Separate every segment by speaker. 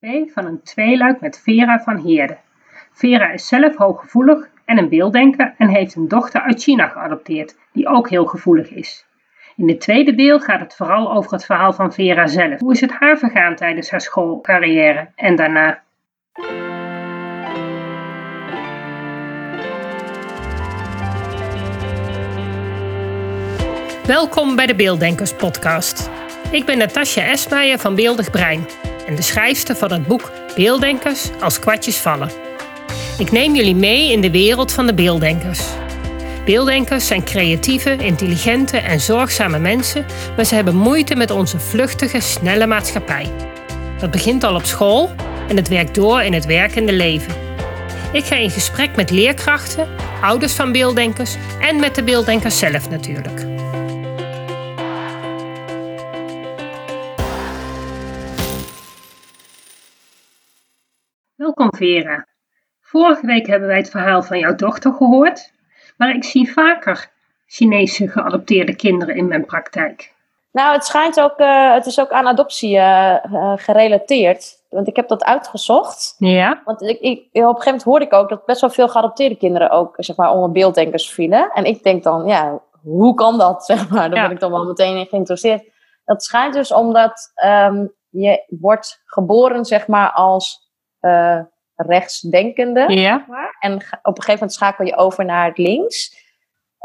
Speaker 1: 2 van een tweeluik met Vera van Heerden. Vera is zelf hooggevoelig en een beelddenker en heeft een dochter uit China geadopteerd, die ook heel gevoelig is. In het tweede deel gaat het vooral over het verhaal van Vera zelf. Hoe is het haar vergaan tijdens haar schoolcarrière en daarna? Welkom bij de Beelddenkers podcast. Ik ben Natasja Esmeijer van Beeldig Brein en de schrijfster van het boek Beelddenkers als kwartjes vallen. Ik neem jullie mee in de wereld van de beelddenkers. Beelddenkers zijn creatieve, intelligente en zorgzame mensen, maar ze hebben moeite met onze vluchtige, snelle maatschappij. Dat begint al op school en het werkt door in het werkende leven. Ik ga in gesprek met leerkrachten, ouders van beelddenkers en met de beelddenkers zelf natuurlijk. Welkom Vera. Vorige week hebben wij het verhaal van jouw dochter gehoord, maar ik zie vaker Chinese geadopteerde kinderen in mijn praktijk.
Speaker 2: Nou, het schijnt ook, uh, het is ook aan adoptie uh, uh, gerelateerd. Want ik heb dat uitgezocht.
Speaker 1: Ja.
Speaker 2: Want ik, ik, op een gegeven moment hoorde ik ook dat best wel veel geadopteerde kinderen ook, zeg maar, onder beelddenkers vielen. En ik denk dan, ja, hoe kan dat, zeg maar? Daar ja. ben ik dan wel meteen in geïnteresseerd. Dat schijnt dus omdat um, je wordt geboren, zeg maar, als uh, rechtsdenkende.
Speaker 1: Ja.
Speaker 2: En op een gegeven moment schakel je over naar het links.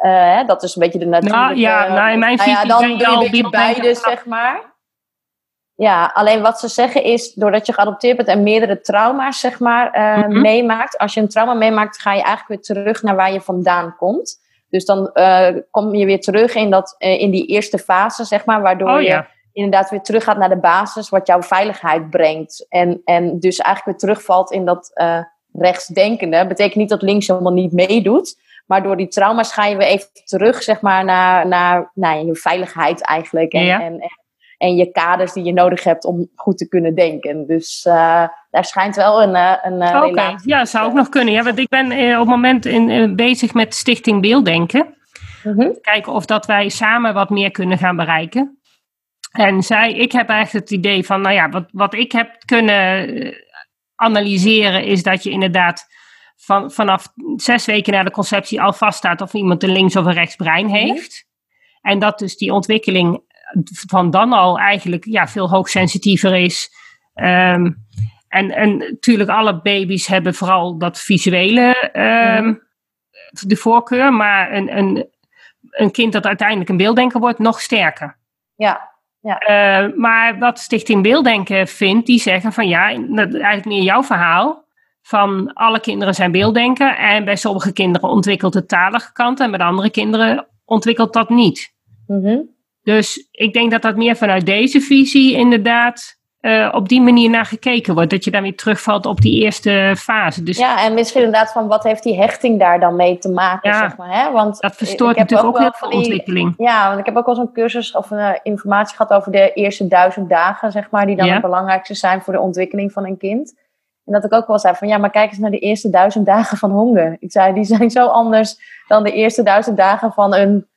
Speaker 2: Uh, dat is een beetje de natuurlijke...
Speaker 1: Nou ja, nou, in mijn
Speaker 2: nou ja, dan doe je een beetje beide, zeg maar. Ja, alleen wat ze zeggen is, doordat je geadopteerd bent en meerdere trauma's, zeg maar, uh, mm -hmm. meemaakt. Als je een trauma meemaakt, ga je eigenlijk weer terug naar waar je vandaan komt. Dus dan uh, kom je weer terug in, dat, uh, in die eerste fase, zeg maar, waardoor
Speaker 1: oh,
Speaker 2: je
Speaker 1: ja
Speaker 2: inderdaad weer terug gaat naar de basis, wat jouw veiligheid brengt. En, en dus eigenlijk weer terugvalt in dat uh, rechtsdenkende. Betekent niet dat links helemaal niet meedoet. Maar door die trauma's ga je weer even terug, zeg maar, naar, naar, naar je veiligheid eigenlijk. En,
Speaker 1: ja.
Speaker 2: en, en, en, je kaders die je nodig hebt om goed te kunnen denken. Dus uh, daar schijnt wel een, een
Speaker 1: Oké, okay. ja, zou ook nog kunnen. Ja, want ik ben uh, op het moment in, bezig met Stichting Beelddenken.
Speaker 2: -hmm.
Speaker 1: Kijken of dat wij samen wat meer kunnen gaan bereiken. En zij, ik heb eigenlijk het idee van, nou ja, wat, wat ik heb kunnen analyseren is dat je inderdaad van, vanaf zes weken na de conceptie al vaststaat of iemand een links- of een rechtsbrein heeft. En dat dus die ontwikkeling van dan al eigenlijk ja, veel hoogsensitiever is. Um, en, en natuurlijk alle baby's hebben vooral dat visuele um, de voorkeur, maar een, een, een kind dat uiteindelijk een beelddenker wordt, nog sterker.
Speaker 2: Ja, ja.
Speaker 1: Uh, maar wat Stichting Beelddenken vindt, die zeggen van ja, dat eigenlijk meer jouw verhaal. Van alle kinderen zijn beelddenken en bij sommige kinderen ontwikkelt de talige kant en bij de andere kinderen ontwikkelt dat niet.
Speaker 2: Mm -hmm.
Speaker 1: Dus ik denk dat dat meer vanuit deze visie inderdaad uh, op die manier naar gekeken wordt. Dat je dan weer terugvalt op die eerste fase. Dus,
Speaker 2: ja, en misschien inderdaad van wat heeft die hechting daar dan mee te maken,
Speaker 1: ja,
Speaker 2: zeg maar. Hè? Want
Speaker 1: dat verstoort natuurlijk ook, ook heel veel die, ontwikkeling.
Speaker 2: Ja, want ik heb ook al zo'n cursus of uh, informatie gehad over de eerste duizend dagen, zeg maar. Die dan
Speaker 1: ja.
Speaker 2: het belangrijkste zijn voor de ontwikkeling van een kind. En dat ik ook wel zei van, ja, maar kijk eens naar de eerste duizend dagen van honger. Ik zei, die zijn zo anders dan de eerste duizend dagen van een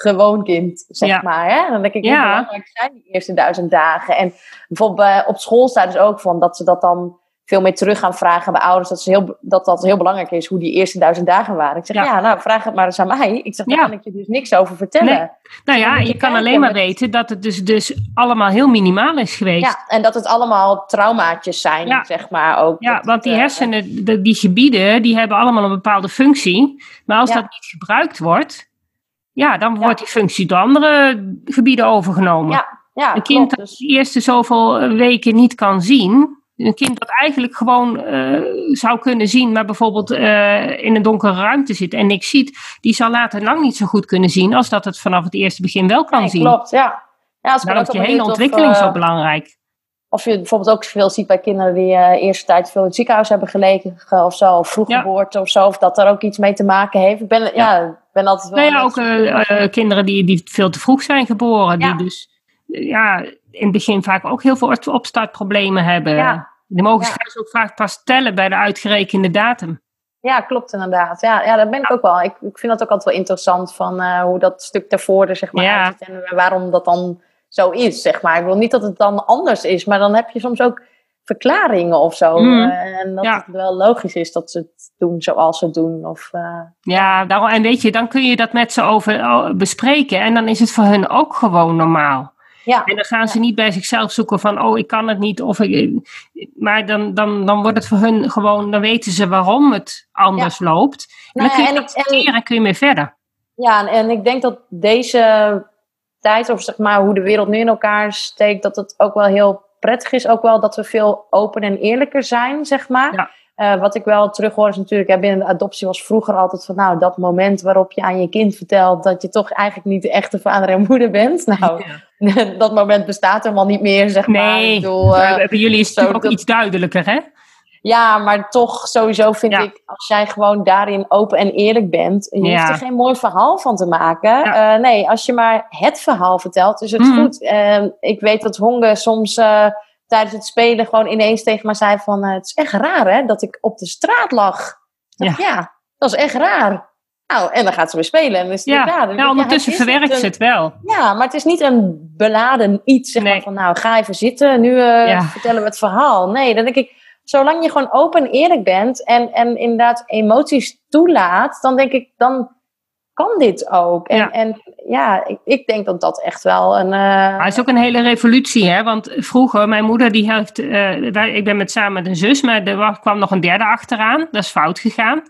Speaker 2: gewoon kind, zeg
Speaker 1: ja.
Speaker 2: maar. Hè? Dan denk ik, hoe
Speaker 1: ja.
Speaker 2: belangrijk zijn die eerste duizend dagen? En bijvoorbeeld op school staat dus ook van dat ze dat dan veel meer terug gaan vragen bij ouders. Dat, ze heel, dat dat heel belangrijk is, hoe die eerste duizend dagen waren. Ik zeg, ja, ja nou, vraag het maar eens aan mij. Ik zeg, daar kan ik je dus niks over vertellen.
Speaker 1: Nee. Nou ja, je, je kan alleen maar weten dat het dus, dus allemaal heel minimaal is geweest.
Speaker 2: Ja, en dat het allemaal traumaatjes zijn,
Speaker 1: ja.
Speaker 2: zeg maar. Ook
Speaker 1: ja,
Speaker 2: dat,
Speaker 1: want die
Speaker 2: uh,
Speaker 1: hersenen, de, die gebieden, die hebben allemaal een bepaalde functie. Maar als dat niet gebruikt wordt ja, dan wordt die functie door andere gebieden overgenomen.
Speaker 2: Ja, ja,
Speaker 1: een kind
Speaker 2: klopt,
Speaker 1: dat de eerste zoveel weken niet kan zien, een kind dat eigenlijk gewoon uh, zou kunnen zien, maar bijvoorbeeld uh, in een donkere ruimte zit en niks ziet, die zal later lang niet zo goed kunnen zien als dat het vanaf het eerste begin wel kan
Speaker 2: nee,
Speaker 1: zien.
Speaker 2: Klopt, ja. ja als
Speaker 1: Daarom is die hele ontwikkeling
Speaker 2: of, uh,
Speaker 1: zo belangrijk.
Speaker 2: Of je bijvoorbeeld ook veel ziet bij kinderen die uh, eerste tijd veel in het ziekenhuis hebben gelegen of zo, of vroeg
Speaker 1: Ja.
Speaker 2: geboorte of zo, of dat daar ook iets mee te maken heeft. Ik ben, ja.
Speaker 1: Ja.
Speaker 2: ik ben altijd wel...
Speaker 1: Nou ja,
Speaker 2: met-
Speaker 1: ook eh, eh, kinderen die, die veel te vroeg zijn geboren,
Speaker 2: Ja.
Speaker 1: die dus ja, in het begin vaak ook heel veel opstartproblemen hebben. Die mogen straks ook vaak pas tellen bij de uitgerekende datum.
Speaker 2: Ja, klopt inderdaad. Ja, ja dat ben ik ook wel. Ik, ik vind dat ook altijd wel interessant van hoe dat stuk daarvoor er zeg maar uitziet en waarom dat dan zo is, zeg maar. Ik wil niet dat het dan anders is, maar dan heb je soms ook verklaringen of zo. Mm. en dat het wel logisch is dat ze het doen zoals ze het doen. Of,
Speaker 1: Ja, daarom, en weet je, dan kun je dat met ze over oh, bespreken. En dan is het voor hun ook gewoon normaal. Ja. En dan gaan ze niet bij zichzelf zoeken van, oh, ik kan het niet. Of ik, maar dan, dan, dan wordt het voor hun gewoon, dan weten ze waarom het anders loopt. En dan nou kun je en, en kun je mee verder.
Speaker 2: Ja, en, en ik denk dat deze tijd, of zeg maar hoe de wereld nu in elkaar steekt, dat het ook wel heel prettig is. Ook wel dat we veel open en eerlijker zijn, zeg maar. Ja. Uh, wat ik wel terughoor is natuurlijk, ja, binnen de adoptie was vroeger altijd van, nou, dat moment waarop je aan je kind vertelt dat je toch eigenlijk niet de echte vader en moeder bent. Nou, dat moment bestaat helemaal niet meer, zeg
Speaker 1: maar. Nee, ik bedoel, uh, bij jullie is het ook iets duidelijker, hè?
Speaker 2: Ja, maar toch sowieso vind ik, als jij gewoon daarin open en eerlijk bent, je hoeft er geen mooi verhaal van te maken. Uh, nee, als je maar het verhaal vertelt, is het mhm. goed. Uh, ik weet dat Honge soms uh, tijdens het spelen gewoon ineens tegen mij zei van, het is echt raar hè, dat ik op de straat lag. Ja, ja dat is echt raar. Nou, en dan gaat ze weer spelen. En dan is het
Speaker 1: ja, raar. nou, ondertussen verwerkt ze het wel.
Speaker 2: Ja, maar het is niet een beladen iets, zeg maar, van nou, ga even zitten, nu vertellen we het verhaal. Nee, dan denk ik, zolang je gewoon open en eerlijk bent en, en inderdaad emoties toelaat, dan denk ik, dan kan dit ook. En ja, en, ja ik, ik, denk dat dat echt wel een. Uh...
Speaker 1: Maar het is ook een hele revolutie, hè? Want vroeger, mijn moeder, die heeft. Uh, ik ben met samen met een zus, maar er kwam nog een derde achteraan. Dat is fout gegaan.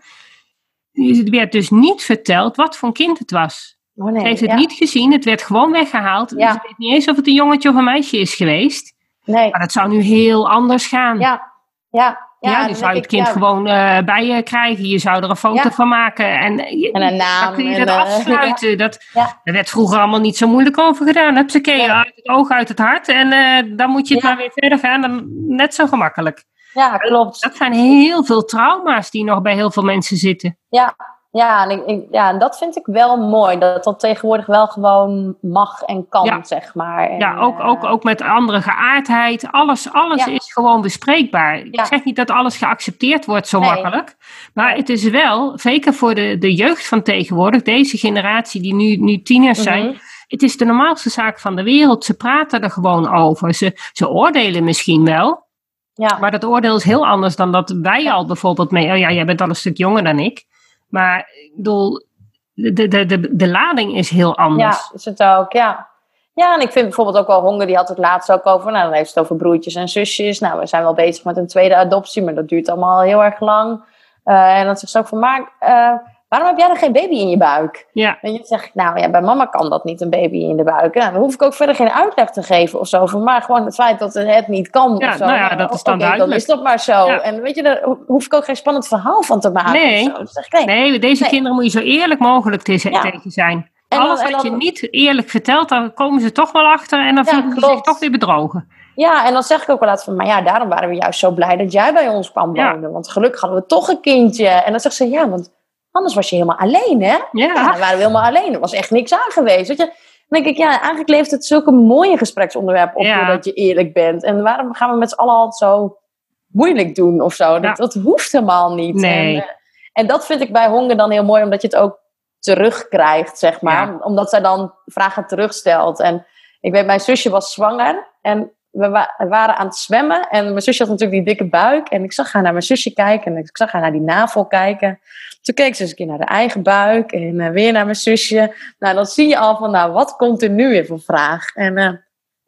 Speaker 1: Het werd dus niet verteld wat voor een kind het was. Oh nee, Ze heeft het niet gezien, het werd gewoon weggehaald. Ja. Ze weet niet eens of het een jongetje of een meisje is geweest. Nee. Maar dat zou nu heel anders gaan.
Speaker 2: Ja, ja,
Speaker 1: ja, ja, dan zou je het kind gewoon uh, bij je krijgen. Je zou er een foto van maken. En,
Speaker 2: eh, en een naam. Dan
Speaker 1: kun je dat afsluiten. Dat, Daar werd vroeger allemaal niet zo moeilijk over gedaan. Heb ze keer uit het oog, uit het hart. En uh, dan moet je het maar weer verder gaan. Dan, net zo gemakkelijk.
Speaker 2: Ja, klopt.
Speaker 1: Dat zijn heel veel trauma's die nog bij heel veel mensen zitten.
Speaker 2: Ja, ja, en, ik, ja, dat vind ik wel mooi. Dat dat tegenwoordig wel gewoon mag en kan, zeg maar.
Speaker 1: ja, ook, ook, ook met andere geaardheid. Alles, alles is gewoon bespreekbaar. Ik zeg niet dat alles geaccepteerd wordt zo makkelijk. Maar het is wel, zeker voor de, de jeugd van tegenwoordig, deze generatie die nu, nu tieners zijn. Mhm. Het is de normaalste zaak van de wereld. Ze praten er gewoon over. Ze, ze oordelen misschien wel. Ja. Maar dat oordeel is heel anders dan dat wij al bijvoorbeeld mee. Oh ja, jij bent al een stuk jonger dan ik. Maar ik bedoel, de, de, de, de lading is heel anders.
Speaker 2: Ja, is het ook, ja. Ja, en ik vind bijvoorbeeld ook wel Honger, die had het laatst ook over, nou dan heeft het over broertjes en zusjes. Nou, we zijn wel bezig met een tweede adoptie, maar dat duurt allemaal heel erg lang. Uh, en dan zegt ze ook van, maar uh, waarom heb jij dan geen baby in je buik? Ja. En je zegt, nou ja, bij mama kan dat niet, een baby in de buik. Nou, dan hoef ik ook verder geen uitleg te geven of zo. maar gewoon het feit dat het niet kan
Speaker 1: ja,
Speaker 2: of zo.
Speaker 1: Nou ja, dat is dan okay, duidelijk.
Speaker 2: Dan is dat maar zo. En weet je, daar hoef ik ook geen spannend verhaal van te maken.
Speaker 1: Nee, nee. nee deze kinderen moet je zo eerlijk mogelijk tegen zijn. En Alles wat je niet eerlijk vertelt, dan komen ze toch wel achter en dan voelen ze zich toch weer bedrogen.
Speaker 2: Ja, en dan zeg ik ook wel laat van, maar ja, daarom waren we juist zo blij dat jij bij ons kwam wonen. Want gelukkig hadden we toch een kindje. En dan zegt ze, ja, want Anders was je helemaal alleen, hè? Ja. dan waren we helemaal alleen. Er was echt niks aan geweest. Weet je? Dan denk ik, ja, eigenlijk levert het zulke mooie gespreksonderwerpen op, ja. doordat je eerlijk bent. En waarom gaan we met z'n allen altijd zo moeilijk doen of zo? Dat, dat hoeft helemaal niet.
Speaker 1: Nee.
Speaker 2: En, eh, en, dat vind ik bij honger dan heel mooi, omdat je het ook terugkrijgt, zeg maar. Omdat zij dan vragen terugstelt. En ik weet, mijn zusje was zwanger en we waren aan het zwemmen. En mijn zusje had natuurlijk die dikke buik. En ik zag haar naar mijn zusje kijken en ik zag haar naar die navel kijken. Toen keek ze eens een keer naar de eigen buik en uh, weer naar mijn zusje. Nou, dan zie je al van, nou, wat komt er nu weer voor vraag? En, uh,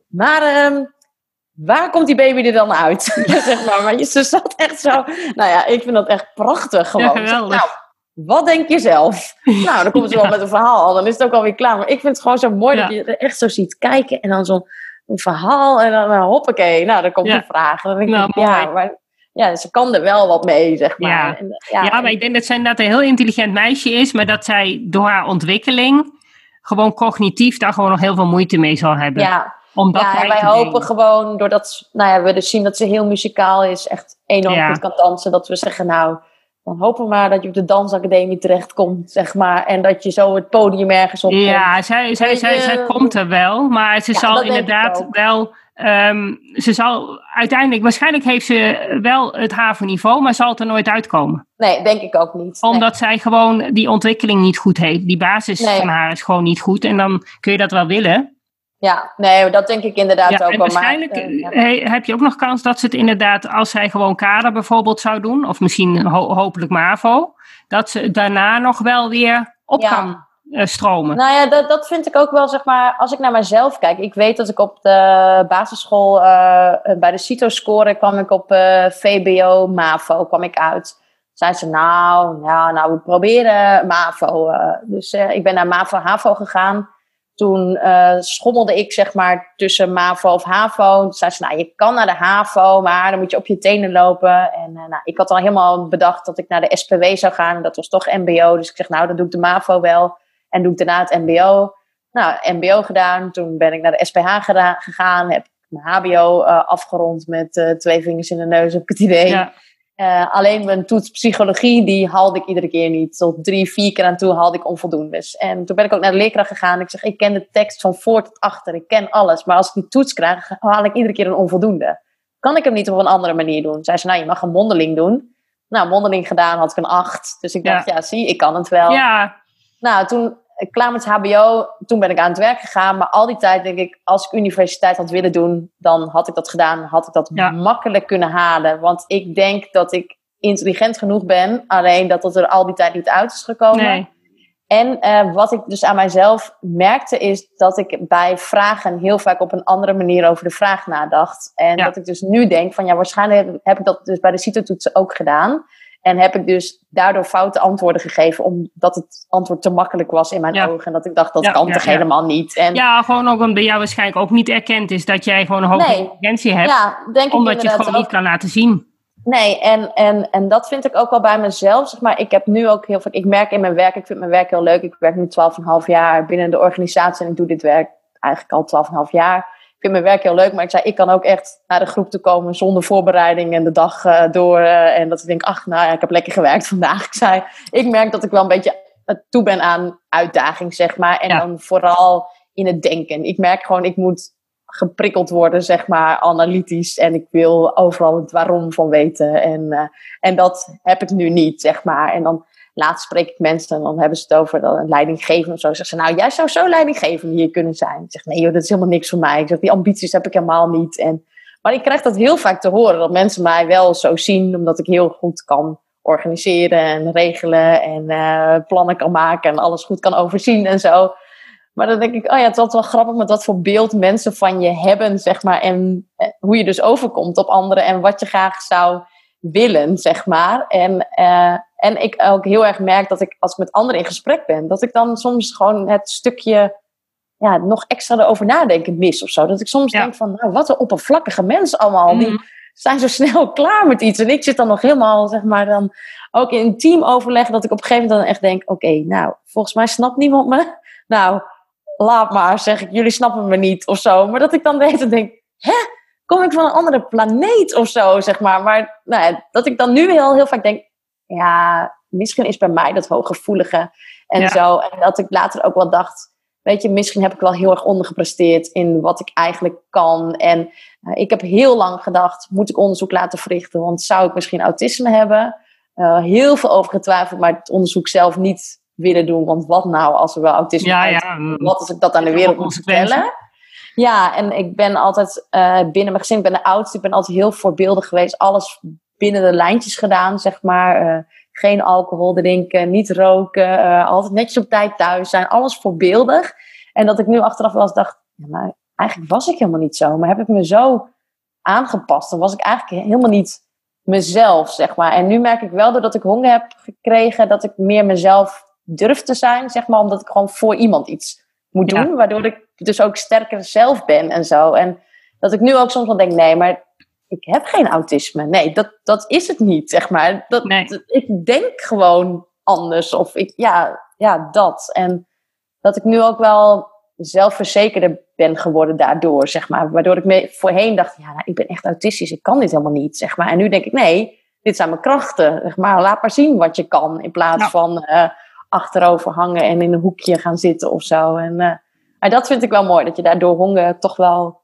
Speaker 2: maar uh, waar komt die baby er dan uit? zeg maar. Maar ze zat echt zo. Nou ja, ik vind dat echt prachtig gewoon. Ja, nou, wat denk je zelf? nou, dan komt ze wel met een verhaal. Dan is het ook alweer klaar. Maar ik vind het gewoon zo mooi dat je er echt zo ziet kijken. En dan zo'n verhaal. En dan uh, hoppakee. Nou, dan komt een vraag. Dan denk ik, nou, ja, maar ja, ze kan er wel wat mee, zeg maar.
Speaker 1: Ja, en, ja, ja maar ik denk dat zij dat een heel intelligent meisje is, maar dat zij door haar ontwikkeling gewoon cognitief daar gewoon nog heel veel moeite mee zal hebben.
Speaker 2: Ja, ja en wij hopen gewoon, doordat nou ja, we dus zien dat ze heel muzikaal is, echt enorm goed kan dansen, dat we zeggen, nou, dan hopen we maar dat je op de dansacademie terechtkomt, zeg maar. En dat je zo het podium ergens op
Speaker 1: Ja, zij, zij, zij, zij, komt er wel, maar ze zal inderdaad wel Um, ze zal uiteindelijk, waarschijnlijk heeft ze wel het HAVO-niveau, maar zal het er nooit uitkomen.
Speaker 2: Nee, denk ik ook niet.
Speaker 1: Omdat zij gewoon die ontwikkeling niet goed heeft. Die basis van haar is gewoon niet goed. En dan kun je dat wel willen.
Speaker 2: Ja, nee, dat denk ik inderdaad ook wel.
Speaker 1: Waarschijnlijk uh, heb je ook nog kans dat ze het inderdaad, als zij gewoon kader bijvoorbeeld zou doen, of misschien hopelijk MAVO, dat ze daarna nog wel weer op kan uh, stromen.
Speaker 2: Nou ja, dat, dat vind ik ook wel, zeg maar, als ik naar mezelf kijk. Ik weet dat ik op de basisschool bij de CITO-score kwam ik op VBO, MAVO kwam ik uit. Zei ze, nou, ja, nou, we proberen MAVO. dus ik ben naar MAVO-HAVO gegaan toen schommelde ik zeg maar tussen MAVO of HAVO. Toen zei ze, nou je kan naar de HAVO, maar dan moet je op je tenen lopen. En nou, ik had al helemaal bedacht dat ik naar de SPW zou gaan. Dat was toch MBO. Dus ik zeg, nou dan doe ik de MAVO wel. En doe ik daarna het MBO. Nou, MBO gedaan. Toen ben ik naar de SPH gegaan. Heb mijn HBO uh, afgerond met twee vingers in de neus, heb ik het idee. Ja. Uh, alleen mijn toets psychologie, die haalde ik iedere keer niet. Tot drie, vier keer aan toe haalde ik onvoldoendes. En toen ben ik ook naar de leerkracht gegaan. Ik zeg, ik ken de tekst van voor tot achter. Ik ken alles. Maar als ik die toets krijg, haal ik iedere keer een onvoldoende. Kan ik hem niet op een andere manier doen? Zei ze, nou, je mag een mondeling doen. Nou, mondeling gedaan had ik een acht. Dus ik dacht, ja, zie, ik kan het wel. Ja. Nou, toen klaar met HBO, toen ben ik aan het werk gegaan. Maar al die tijd denk ik, als ik universiteit had willen doen, dan had ik dat gedaan. Had ik dat makkelijk kunnen halen. Want ik denk dat ik intelligent genoeg ben. Alleen dat het er al die tijd niet uit is gekomen. Nee. En uh, wat ik dus aan mijzelf merkte, is dat ik bij vragen heel vaak op een andere manier over de vraag nadacht. En dat ik dus nu denk van ja, waarschijnlijk heb ik dat dus bij de CITO-toetsen ook gedaan. En heb ik dus daardoor foute antwoorden gegeven, omdat het antwoord te makkelijk was in mijn ogen. En dat ik dacht, dat kan toch helemaal niet. En
Speaker 1: ja, gewoon ook omdat jou waarschijnlijk ook niet erkend is dat jij gewoon een hoge intelligentie hebt. denk omdat je het gewoon niet kan laten zien.
Speaker 2: Nee, en, en, en dat vind ik ook wel bij mezelf. Zeg maar, ik heb nu ook heel veel. Ik merk in mijn werk, ik vind mijn werk heel leuk. Ik werk nu 12,5 jaar binnen de organisatie en ik doe dit werk eigenlijk al 12,5 jaar vind mijn werk heel leuk, maar ik zei, ik kan ook echt naar de groep te komen zonder voorbereiding en de dag uh, door. Uh, en dat ik denk, ach, nou ja, ik heb lekker gewerkt vandaag. Ik zei, ik merk dat ik wel een beetje toe ben aan uitdaging, zeg maar. En dan vooral in het denken. Ik merk gewoon, ik moet geprikkeld worden, zeg maar, analytisch. En ik wil overal het waarom van weten. En, uh, en dat heb ik nu niet, zeg maar. En dan laatst spreek ik mensen en dan hebben ze het over een leidinggeven of zo. Zeggen ze, nou, jij zou zo leidinggevend hier kunnen zijn. Ik zeg, nee joh, dat is helemaal niks voor mij. Ik zeg, die ambities heb ik helemaal niet. En, maar ik krijg dat heel vaak te horen, dat mensen mij wel zo zien, omdat ik heel goed kan organiseren en regelen en uh, plannen kan maken en alles goed kan overzien en zo. Maar dan denk ik, oh ja, het is wel grappig met wat voor beeld mensen van je hebben, zeg maar. En eh, hoe je dus overkomt op anderen en wat je graag zou willen, zeg maar. En, uh, en ik ook heel erg merk dat ik, als ik met anderen in gesprek ben, dat ik dan soms gewoon het stukje ja, nog extra erover nadenken mis of zo. Dat ik soms denk van, nou, wat een oppervlakkige mensen allemaal. Die mhm. zijn zo snel klaar met iets. En ik zit dan nog helemaal, zeg maar, dan ook in een teamoverleg, dat ik op een gegeven moment dan echt denk, oké, nou, volgens mij snapt niemand me. Nou, laat maar, zeg ik, jullie snappen me niet of zo. Maar dat ik dan de denk, hè? Kom ik van een andere planeet of zo, zeg maar. Maar nou, dat ik dan nu heel, heel vaak denk, ja, misschien is bij mij dat hooggevoelige en zo. En dat ik later ook wel dacht, weet je, misschien heb ik wel heel erg ondergepresteerd in wat ik eigenlijk kan. En uh, ik heb heel lang gedacht, moet ik onderzoek laten verrichten? Want zou ik misschien autisme hebben? Uh, heel veel over getwijfeld, maar het onderzoek zelf niet willen doen. Want wat nou als er wel autisme ja, ja. Wat als ik dat aan de wereld moet vertellen? Ja, en ik ben altijd uh, binnen mijn gezin, ik ben de oudste, ik ben altijd heel voorbeeldig geweest. Alles binnen de lijntjes gedaan, zeg maar. Uh, geen alcohol drinken, niet roken, uh, altijd netjes op tijd thuis zijn. Alles voorbeeldig. En dat ik nu achteraf wel eens dacht, ja, maar eigenlijk was ik helemaal niet zo. Maar heb ik me zo aangepast, dan was ik eigenlijk helemaal niet mezelf, zeg maar. En nu merk ik wel, doordat ik honger heb gekregen, dat ik meer mezelf durf te zijn, zeg maar. Omdat ik gewoon voor iemand iets moet doen. Waardoor ik dus ook sterker zelf ben en zo. En dat ik nu ook soms wel denk, nee, maar ik heb geen autisme. Nee, dat, dat is het niet, zeg maar. Dat, ik denk gewoon anders. Of ik, ja, ja, dat. En dat ik nu ook wel zelfverzekerder ben geworden daardoor, zeg maar. Waardoor ik me voorheen dacht, ja, nou, ik ben echt autistisch. Ik kan dit helemaal niet, zeg maar. En nu denk ik, nee, dit zijn mijn krachten. Zeg maar, laat maar zien wat je kan. In plaats van uh, achterover hangen en in een hoekje gaan zitten of zo. En uh, maar dat vind ik wel mooi, dat je daardoor honger toch wel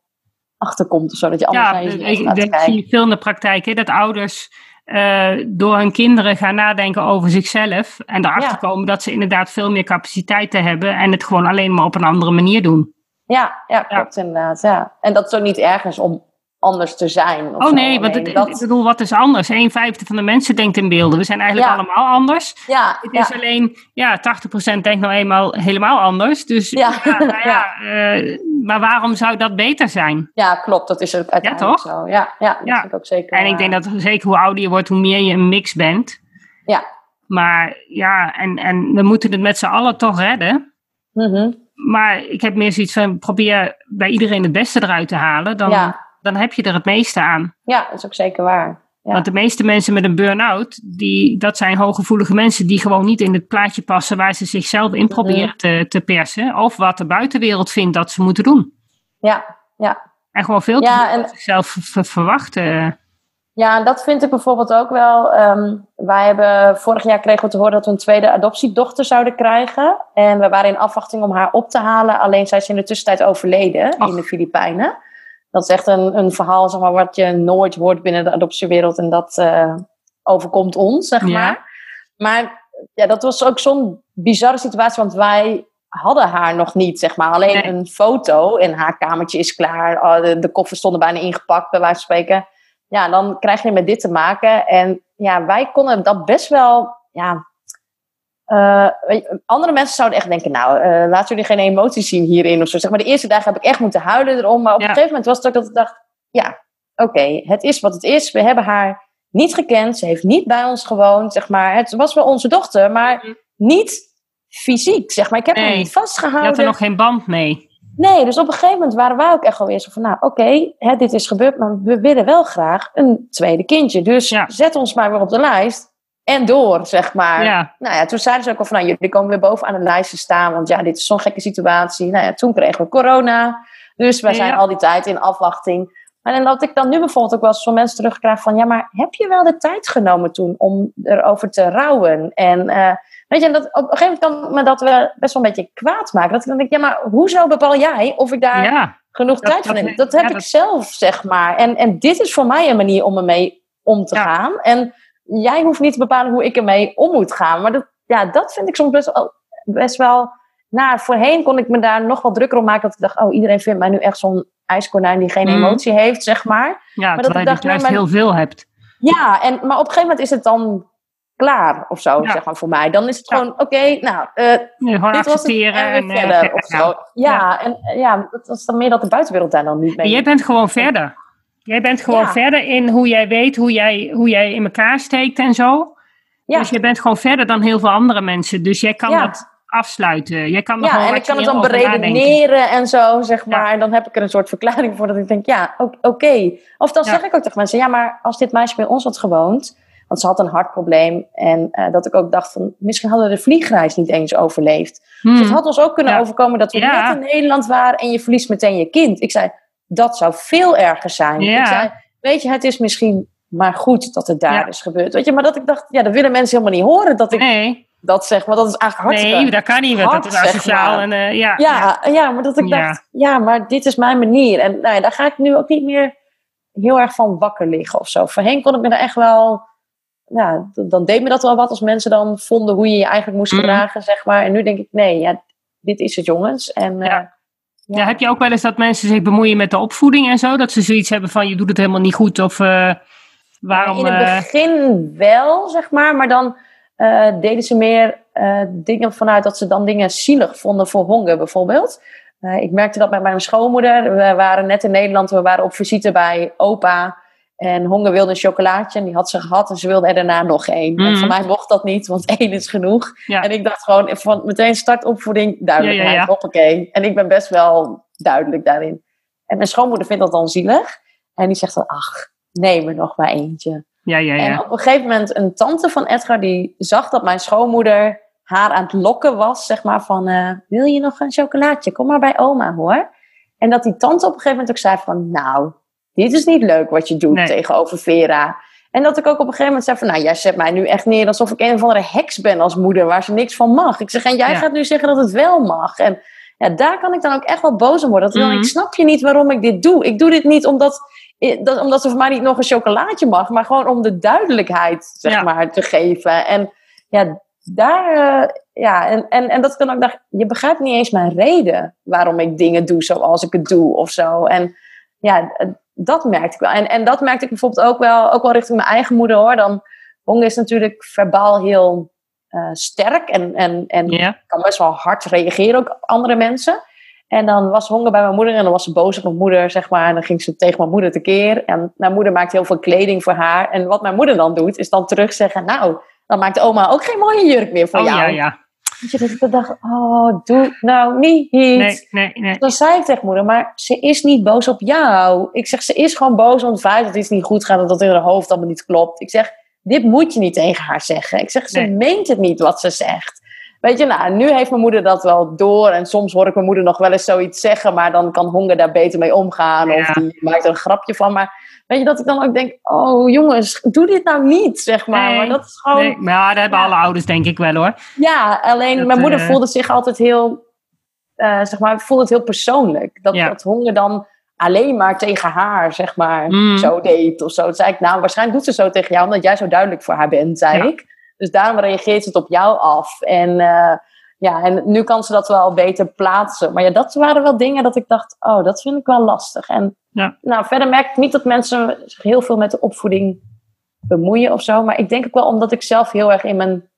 Speaker 2: achterkomt. Zodat je anders ja, naar
Speaker 1: gaat kijken. zie je veel in de praktijk, hè, dat ouders uh, door hun kinderen gaan nadenken over zichzelf. En erachter komen dat ze inderdaad veel meer capaciteiten hebben. En het gewoon alleen maar op een andere manier doen.
Speaker 2: Ja, ja klopt inderdaad. Ja. En dat is ook niet ergens om anders te zijn.
Speaker 1: oh nee, want het, dat... ik bedoel, wat is anders? Een vijfde van de mensen denkt in beelden. We zijn eigenlijk allemaal anders.
Speaker 2: Ja,
Speaker 1: het is alleen, ja, 80% denkt nou eenmaal helemaal anders. Dus ja, nou ja uh, maar waarom zou dat beter zijn?
Speaker 2: Ja, klopt. Dat is ook uiteindelijk ja, toch? zo. Ja, ja, dat vind ik ook zeker.
Speaker 1: En ik denk dat zeker hoe ouder je wordt, hoe meer je een mix bent.
Speaker 2: Ja.
Speaker 1: Maar ja, en, en we moeten het met z'n allen toch redden.
Speaker 2: Mm
Speaker 1: Maar ik heb meer zoiets van, probeer bij iedereen het beste eruit te halen. Dan, ja dan heb je er het meeste aan.
Speaker 2: Ja, dat is ook zeker waar. Ja.
Speaker 1: Want de meeste mensen met een burn-out, die, dat zijn hooggevoelige mensen die gewoon niet in het plaatje passen waar ze zichzelf in proberen te, te persen. Of wat de buitenwereld vindt dat ze moeten doen.
Speaker 2: Ja, ja.
Speaker 1: En gewoon veel te ja, en... zichzelf verwachten.
Speaker 2: Ja, dat vind ik bijvoorbeeld ook wel. Um, wij hebben vorig jaar kregen we te horen dat we een tweede adoptiedochter zouden krijgen. En we waren in afwachting om haar op te halen. Alleen zij is in de tussentijd overleden in de Filipijnen dat is echt een, een verhaal zeg maar, wat je nooit hoort binnen de adoptiewereld. En dat uh, overkomt ons, zeg maar. Maar ja, dat was ook zo'n bizarre situatie, want wij hadden haar nog niet, zeg maar. Alleen een foto en haar kamertje is klaar. Oh, de, de koffers stonden bijna ingepakt, bij wijze van spreken. Ja, dan krijg je met dit te maken. En ja, wij konden dat best wel ja, uh, andere mensen zouden echt denken, nou, uh, laten jullie geen emoties zien hierin of zo. Zeg maar, de eerste dagen heb ik echt moeten huilen erom. Maar op een gegeven moment was het ook dat ik dacht, ja, oké, het is wat het is. We hebben haar niet gekend. Ze heeft niet bij ons gewoond, zeg maar. Het was wel onze dochter, maar mhm. niet fysiek, zeg maar. Ik heb nee, haar niet vastgehouden. Je
Speaker 1: had er nog geen band mee.
Speaker 2: Nee, dus op een gegeven moment waren wij ook echt alweer zo van, nou, oké, dit is gebeurd, maar we willen wel graag een tweede kindje. Dus zet ons maar weer op de lijst en door, zeg maar.
Speaker 1: Ja.
Speaker 2: Nou ja, toen zeiden ze ook al van, nou, jullie komen weer bovenaan de lijst te staan, want ja, dit is zo'n gekke situatie. Nou ja, toen kregen we corona, dus wij zijn al die tijd in afwachting. En dat ik dan nu bijvoorbeeld ook wel eens van mensen terugkrijg van, ja, maar heb je wel de tijd genomen toen om erover te rouwen? En uh, weet je, dat, op een gegeven moment kan me dat wel best wel een beetje kwaad maken. Dat ik dan denk, ja, maar hoezo bepaal jij of ik daar genoeg tijd van heb? Dat heb ik zelf, zeg maar. En, en dit is voor mij een manier om ermee om te gaan. En jij hoeft niet te bepalen hoe ik ermee om moet gaan. Maar dat, ja, dat vind ik soms best wel, best wel nou, voorheen kon ik me daar nog wel drukker om maken. Dat ik dacht, oh, iedereen vindt mij nu echt zo'n ijskonijn die geen mhm. emotie heeft, zeg maar.
Speaker 1: Ja, maar dat ik dacht, juist heel veel hebt.
Speaker 2: Ja, en, maar op een gegeven moment is het dan klaar of zo, zeg maar, voor mij. Dan is het gewoon, oké, nou, uh, dit was het, en, uh, verder of zo. Ja, en ja, dat was dan meer dat de buitenwereld daar dan niet mee...
Speaker 1: jij bent gewoon verder. Jij bent gewoon verder in hoe jij weet hoe jij, hoe jij in elkaar steekt en zo. Ja. Dus je bent gewoon verder dan heel veel andere mensen. Dus jij kan dat afsluiten. Jij kan
Speaker 2: ja, en ik kan het dan beredeneren en zo, zeg maar. En dan heb ik er een soort verklaring voor dat ik denk, ja, oké. Of dan zeg ik ook tegen mensen, ja, maar als dit meisje bij ons had gewoond... Want ze had een hartprobleem. En uh, dat ik ook dacht van, misschien hadden we de vliegreis niet eens overleefd. Hmm. Dus het had ons ook kunnen overkomen dat we net in Nederland waren en je verliest meteen je kind. Ik zei, dat zou veel erger zijn.
Speaker 1: Ja.
Speaker 2: Ik zei, weet je, het is misschien maar goed dat het daar is gebeurd. Weet je, maar dat ik dacht, ja, dat willen mensen helemaal niet horen dat ik
Speaker 1: nee.
Speaker 2: dat zeg. Maar dat is eigenlijk hartstikke
Speaker 1: Nee, dat kan niet. Hard, dat is asociaal. En, uh, ja,
Speaker 2: ja, ja. maar dat ik dacht, ja, maar dit is mijn manier. En nou ja, daar ga ik nu ook niet meer heel erg van wakker liggen of zo. Voorheen kon ik me daar echt wel... Ja, dan deed me dat wel wat als mensen dan vonden hoe je je eigenlijk moest mm. gedragen, zeg maar. En nu denk ik, nee, ja, dit is het jongens. En uh,
Speaker 1: ja. heb je ook wel eens dat mensen zich bemoeien met de opvoeding en zo? Dat ze zoiets hebben van je doet het helemaal niet goed of uh, waarom...
Speaker 2: In het eh, begin wel, zeg maar. Maar dan uh, deden ze meer dingen vanuit dat ze dan dingen zielig vonden voor honger bijvoorbeeld. ik merkte dat bij mijn schoonmoeder. We waren net in Nederland, we waren op visite bij opa. En Honger wilde een chocolaatje en die had ze gehad en ze wilde er daarna nog één. Mm. En voor mij mocht dat niet, want één is genoeg. En ik dacht gewoon van meteen startopvoeding, duidelijkheid, ja, ja, hoppakee. En ik ben best wel duidelijk daarin. En mijn schoonmoeder vindt dat dan zielig. En die zegt dan, ach, neem er nog maar eentje.
Speaker 1: Ja, ja, ja.
Speaker 2: En op een gegeven moment een tante van Edgar, die zag dat mijn schoonmoeder haar aan het lokken was, zeg maar van, uh, wil je nog een chocolaatje? Kom maar bij oma hoor. En dat die tante op een gegeven moment ook zei van, nou, dit is niet leuk wat je doet tegenover Vera. En dat ik ook op een gegeven moment zei van, nou, jij zet mij nu echt neer alsof ik een of andere heks ben als moeder, waar ze niks van mag. Ik zeg, en jij gaat nu zeggen dat het wel mag. En ja, daar kan ik dan ook echt wel boos om worden. Dat mm ik snap je niet waarom ik dit doe. Ik doe dit niet omdat, dat, omdat ze voor mij niet nog een chocolaatje mag, maar gewoon om de duidelijkheid, zeg maar, te geven. En ja, daar, uh, ja, en, en, en dat ik dan ook dacht, je begrijpt niet eens mijn reden waarom ik dingen doe zoals ik het doe of zo. En ja, dat merkte ik wel. En, en dat merkte ik bijvoorbeeld ook wel, ook wel richting mijn eigen moeder hoor. Dan, Hong is natuurlijk verbaal heel uh, sterk en, en, en kan best wel hard reageren ook op andere mensen. En dan was Honge bij mijn moeder en dan was ze boos op mijn moeder, zeg maar. En dan ging ze tegen mijn moeder tekeer. En mijn moeder maakt heel veel kleding voor haar. En wat mijn moeder dan doet, is dan terug zeggen... Nou, dan maakt oma ook geen mooie jurk meer voor
Speaker 1: oh,
Speaker 2: jou.
Speaker 1: ja, ja.
Speaker 2: Dus ik dacht, oh, doe nou niet.
Speaker 1: Nee, nee, nee.
Speaker 2: Dan zei ik tegen moeder, maar ze is niet boos op jou. Ik zeg, ze is gewoon boos om het feit dat iets niet goed gaat... en dat in haar hoofd allemaal niet klopt. Ik zeg, dit moet je niet tegen haar zeggen. Ik zeg, ze meent het niet wat ze zegt. Weet je, nou, nu heeft mijn moeder dat wel door. En soms hoor ik mijn moeder nog wel eens zoiets zeggen. Maar dan kan Honger daar beter mee omgaan. Of die maakt er een grapje van. Maar weet je, dat ik dan ook denk... Oh jongens, doe dit nou niet, zeg maar.
Speaker 1: Nee,
Speaker 2: maar dat is gewoon... Nee,
Speaker 1: maar dat hebben alle ouders denk ik wel hoor.
Speaker 2: Ja, alleen mijn moeder uh... voelde zich altijd heel... Uh, zeg maar, voelde het heel persoonlijk. Dat, ja. dat Honger dan alleen maar tegen haar, zeg maar, mm. zo deed of zo. Toen zei ik, nou, waarschijnlijk doet ze zo tegen jou... omdat jij zo duidelijk voor haar bent, zei ja. ik. Dus daarom reageert het op jou af. En, uh, ja, en nu kan ze dat wel beter plaatsen. Maar ja, dat waren wel dingen dat ik dacht, oh, dat vind ik wel lastig. En
Speaker 1: ja.
Speaker 2: nou, verder merk ik niet dat mensen zich heel veel met de opvoeding bemoeien of zo. Maar ik denk ook wel omdat ik zelf heel erg in mijn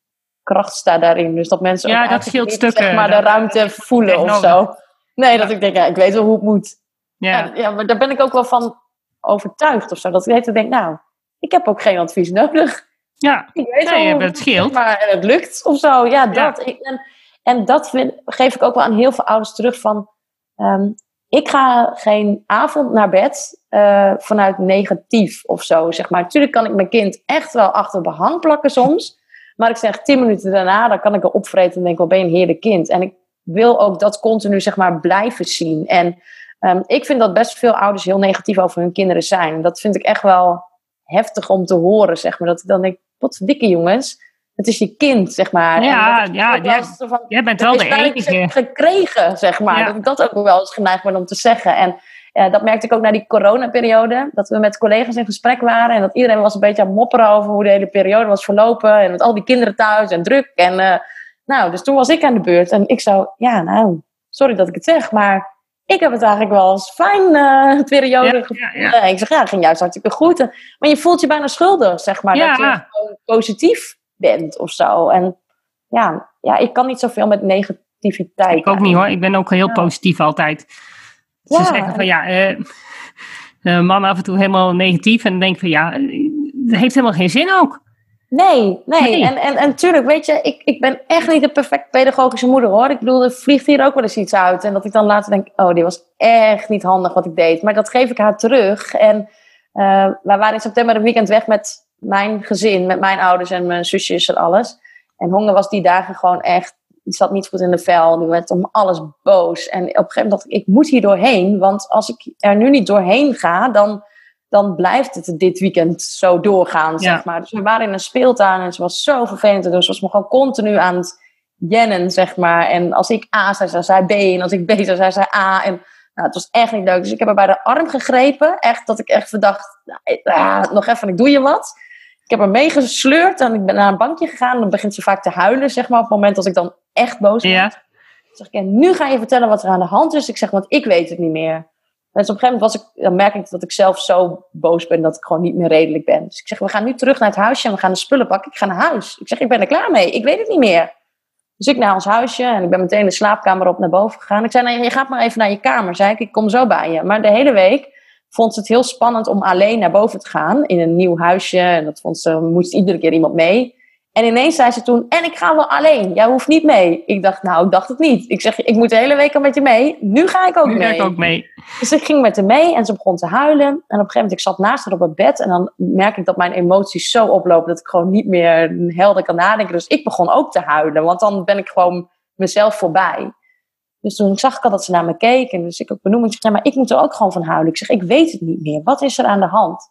Speaker 2: kracht sta daarin. Dus dat mensen
Speaker 1: ja,
Speaker 2: ook
Speaker 1: dat scheelt
Speaker 2: niet,
Speaker 1: stukken.
Speaker 2: zeg maar, de ruimte voelen of zo. Nee, dat ik denk, ja, ik weet wel hoe het moet.
Speaker 1: Ja.
Speaker 2: Ja, maar daar ben ik ook wel van overtuigd of zo. Dat ik denk, nou, ik heb ook geen advies nodig.
Speaker 1: Ja,
Speaker 2: ik weet
Speaker 1: nee, het scheelt.
Speaker 2: Maar het lukt of zo. Ja, dat. Ik, en, en dat geef ik ook wel aan heel veel ouders terug van... Um, ik ga geen avond naar bed uh, vanuit negatief of zo, zeg maar. Natuurlijk kan ik mijn kind echt wel achter behang plakken soms. Maar ik zeg tien minuten daarna, dan kan ik er opvreten en denk, wat ben je een heerlijk kind. En ik wil ook dat continu, zeg maar, blijven zien. En um, ik vind dat best veel ouders heel negatief over hun kinderen zijn. Dat vind ik echt wel heftig om te horen, zeg maar. Dat ik dan denk, wat dikke jongens. Het is je kind, zeg maar.
Speaker 1: Ja, ja van, jij bent wel de enige.
Speaker 2: gekregen, zeg maar. Ja. Dat ik dat ook wel eens geneigd ben om te zeggen. En ja, dat merkte ik ook na die coronaperiode. Dat we met collega's in gesprek waren. En dat iedereen was een beetje aan het mopperen over hoe de hele periode was verlopen. En met al die kinderen thuis en druk. En uh, nou, dus toen was ik aan de beurt. En ik zou, ja, nou, sorry dat ik het zeg, maar ik heb het eigenlijk wel eens fijn uh, periode
Speaker 1: ja, ja, ja.
Speaker 2: Ik zeg, ja, het ging juist hartstikke goed. Maar je voelt je bijna schuldig, zeg maar. Dat je gewoon positief bent of zo. En ja, ja, ik kan niet zoveel met negativiteit.
Speaker 1: Ik ook niet hoor. Ik ben ook heel positief altijd. Ze zeggen van ja, uh, uh, man af en toe helemaal negatief. En dan denk ik van ja, dat heeft helemaal geen zin ook.
Speaker 2: Nee, nee. nee. En, en, en tuurlijk, weet je, ik, ik ben echt niet de perfect pedagogische moeder hoor. Ik bedoel, er vliegt hier ook wel eens iets uit. En dat ik dan later denk, oh, dit was echt niet handig wat ik deed. Maar dat geef ik haar terug. En uh, wij waren in september een weekend weg met mijn gezin, met mijn ouders en mijn zusjes en alles. En Honger was die dagen gewoon echt, die zat niet goed in de vel. Die werd om alles boos. En op een gegeven moment dacht ik, ik moet hier doorheen. Want als ik er nu niet doorheen ga, dan dan blijft het dit weekend zo doorgaan, zeg maar. Dus we waren in een speeltuin en ze was zo vervelend doen. Ze was me gewoon continu aan het jennen, zeg maar. En als ik A zei, zei zij B. En als ik B zei, zei zij A. En nou, het was echt niet leuk. Dus ik heb haar bij de arm gegrepen. Echt, dat ik echt verdacht, nou, nog even, ik doe je wat. Ik heb haar meegesleurd en ik ben naar een bankje gegaan. Dan begint ze vaak te huilen, zeg maar, op het moment dat ik dan echt boos ben.
Speaker 1: Ja.
Speaker 2: zeg ik, en nu ga je vertellen wat er aan de hand is. Ik zeg, want ik weet het niet meer. Dus op een gegeven moment was ik, dan merk ik dat ik zelf zo boos ben dat ik gewoon niet meer redelijk ben. Dus ik zeg, we gaan nu terug naar het huisje en we gaan de spullen pakken. Ik ga naar huis. Ik zeg, ik ben er klaar mee. Ik weet het niet meer. Dus ik naar ons huisje en ik ben meteen de slaapkamer op naar boven gegaan. Ik zei, nee, je gaat maar even naar je kamer, zei ik. Ik kom zo bij je. Maar de hele week vond ze het heel spannend om alleen naar boven te gaan in een nieuw huisje. En dat vond ze, moest iedere keer iemand mee. En ineens zei ze toen, en ik ga wel alleen. Jij hoeft niet mee. Ik dacht, nou, ik dacht het niet. Ik zeg, ik moet de hele week al met je mee. Nu ga ik ook
Speaker 1: nu
Speaker 2: mee.
Speaker 1: ga ik ook mee.
Speaker 2: Dus ik ging met haar mee en ze begon te huilen. En op een gegeven moment, ik zat naast haar op het bed. En dan merk ik dat mijn emoties zo oplopen dat ik gewoon niet meer helder kan nadenken. Dus ik begon ook te huilen. Want dan ben ik gewoon mezelf voorbij. Dus toen zag ik al dat ze naar me keek. En dus ik ook. Ik zeg, ja, maar ik moet er ook gewoon van huilen. Ik zeg, ik weet het niet meer. Wat is er aan de hand?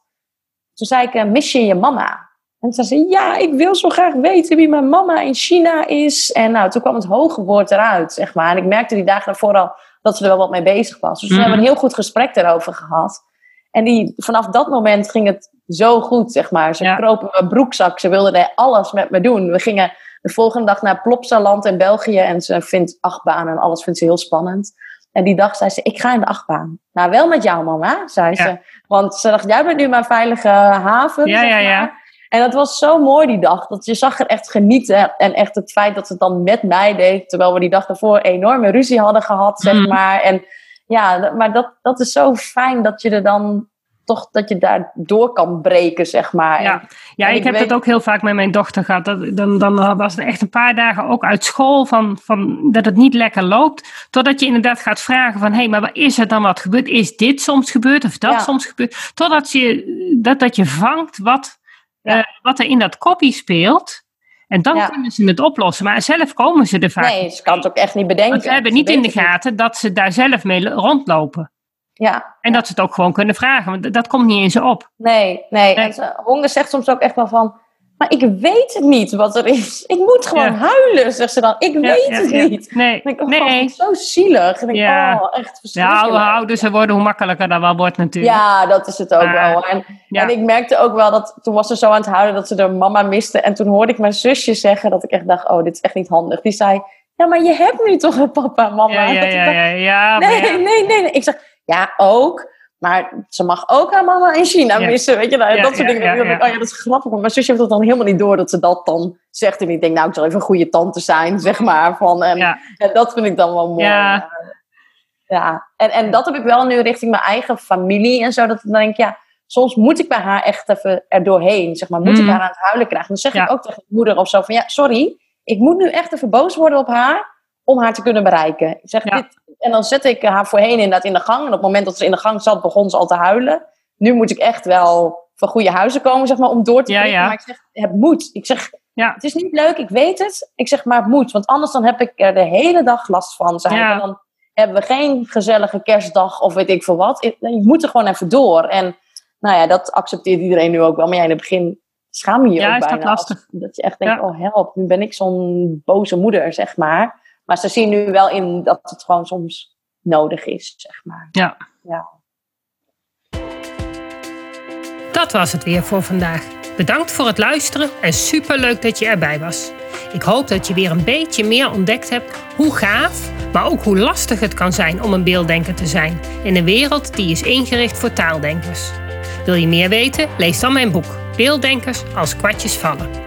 Speaker 2: Toen zei ik, mis je je mama? En toen zei ze, ja, ik wil zo graag weten wie mijn mama in China is. En nou, toen kwam het hoge woord eruit, zeg maar. En ik merkte die dagen daarvoor al dat ze er wel wat mee bezig was. Dus we hebben een heel goed gesprek daarover gehad. En die, vanaf dat moment ging het zo goed, zeg maar. Ze ja. in mijn broekzak. Ze wilde alles met me doen. We gingen de volgende dag naar Plopsaland in België. En ze vindt achtbaan en alles vindt ze heel spannend. En die dag zei ze, ik ga in de achtbaan. Nou, wel met jou mama, zei ze. Want ze dacht, jij bent nu mijn veilige haven.
Speaker 1: Ja, ja, ja.
Speaker 2: En dat was zo mooi die dag. Dat je zag er echt genieten. En echt het feit dat ze het dan met mij deed. Terwijl we die dag daarvoor enorme ruzie hadden gehad, zeg mm. maar. En ja, maar dat, dat is zo fijn dat je er dan toch dat je daar door kan breken, zeg maar.
Speaker 1: Ja, ja ik, heb weet... het ook heel vaak met mijn dochter gehad. Dat, dan, dan was het echt een paar dagen ook uit school van, van dat het niet lekker loopt. Totdat je inderdaad gaat vragen van, hé, hey, maar wat is er dan wat gebeurd? Is dit soms gebeurd of dat soms gebeurd? Totdat je, dat, dat je vangt wat, uh, wat er in dat kopie speelt. En dan kunnen ze het oplossen. Maar zelf komen ze er vaak
Speaker 2: Nee, ze kan het ook echt niet bedenken.
Speaker 1: Want ze hebben niet in de gaten dat ze daar zelf mee rondlopen.
Speaker 2: Ja.
Speaker 1: En dat ze het ook gewoon kunnen vragen, want dat komt niet in ze op.
Speaker 2: Nee, nee. En Honge zegt soms ook echt wel van, maar ik weet het niet wat er is. Ik moet gewoon huilen, zegt ze dan. Ik weet het niet.
Speaker 1: Nee,
Speaker 2: ik,
Speaker 1: oh, nee.
Speaker 2: Zo zielig. En oh, echt verschrikkelijk.
Speaker 1: Ja, hoe ouder ze worden, hoe makkelijker dat wel wordt natuurlijk.
Speaker 2: Ja, dat is het ook wel. En, en ik merkte ook wel dat toen was ze zo aan het huilen dat ze de mama miste. En toen hoorde ik mijn zusje zeggen dat ik echt dacht, oh, dit is echt niet handig. Die zei, ja, maar je hebt nu toch een papa en mama?
Speaker 1: Ja, ja, ja, ja, ja,
Speaker 2: nee, nee, nee, nee. Ik zeg, ja, ook. Maar ze mag ook haar mama in China missen. Weet je, nou, dat soort dingen. Oh ja, dat is grappig. Maar mijn zusje heeft het dan helemaal niet door dat ze dat dan zegt. En ik denk, nou, ik zal even een goede tante zijn, zeg maar. Van, en, en dat vind ik dan wel mooi. Ja. ja. En, en dat heb ik wel nu richting mijn eigen familie en zo. Dat ik dan denk, ja, soms moet ik bij haar echt even er doorheen. Zeg maar, moet ik mm. haar aan het huilen krijgen. Dan zeg ik ook tegen mijn moeder of zo van, ja, sorry. Ik moet nu echt even boos worden op haar om haar te kunnen bereiken. Ik zeg, dit, en dan zet ik haar voorheen inderdaad in de gang. En op het moment dat ze in de gang zat, begon ze al te huilen. Nu moet ik echt wel van goede huizen komen, zeg maar, om door te
Speaker 1: ja,
Speaker 2: Maar ik zeg, het moet. Ik zeg, ja. het is niet leuk, ik weet het. Ik zeg, maar het moet. Want anders dan heb ik er de hele dag last van. Zijn. En dan hebben we geen gezellige kerstdag of weet ik veel wat. Je moet er gewoon even door. En nou ja, dat accepteert iedereen nu ook wel. Maar jij in het begin schaam je je
Speaker 1: ja,
Speaker 2: ook bijna.
Speaker 1: Dat, lastig.
Speaker 2: dat je echt denkt, oh help, nu ben ik zo'n boze moeder, zeg maar. Maar ze zien nu wel in dat het gewoon soms nodig is, zeg maar.
Speaker 1: Ja.
Speaker 2: ja.
Speaker 1: Dat was het weer voor vandaag. Bedankt voor het luisteren en superleuk dat je erbij was. Ik hoop dat je weer een beetje meer ontdekt hebt hoe gaaf, maar ook hoe lastig het kan zijn om een beelddenker te zijn in een wereld die is ingericht voor taaldenkers. Wil je meer weten? Lees dan mijn boek Beelddenkers als kwartjes vallen.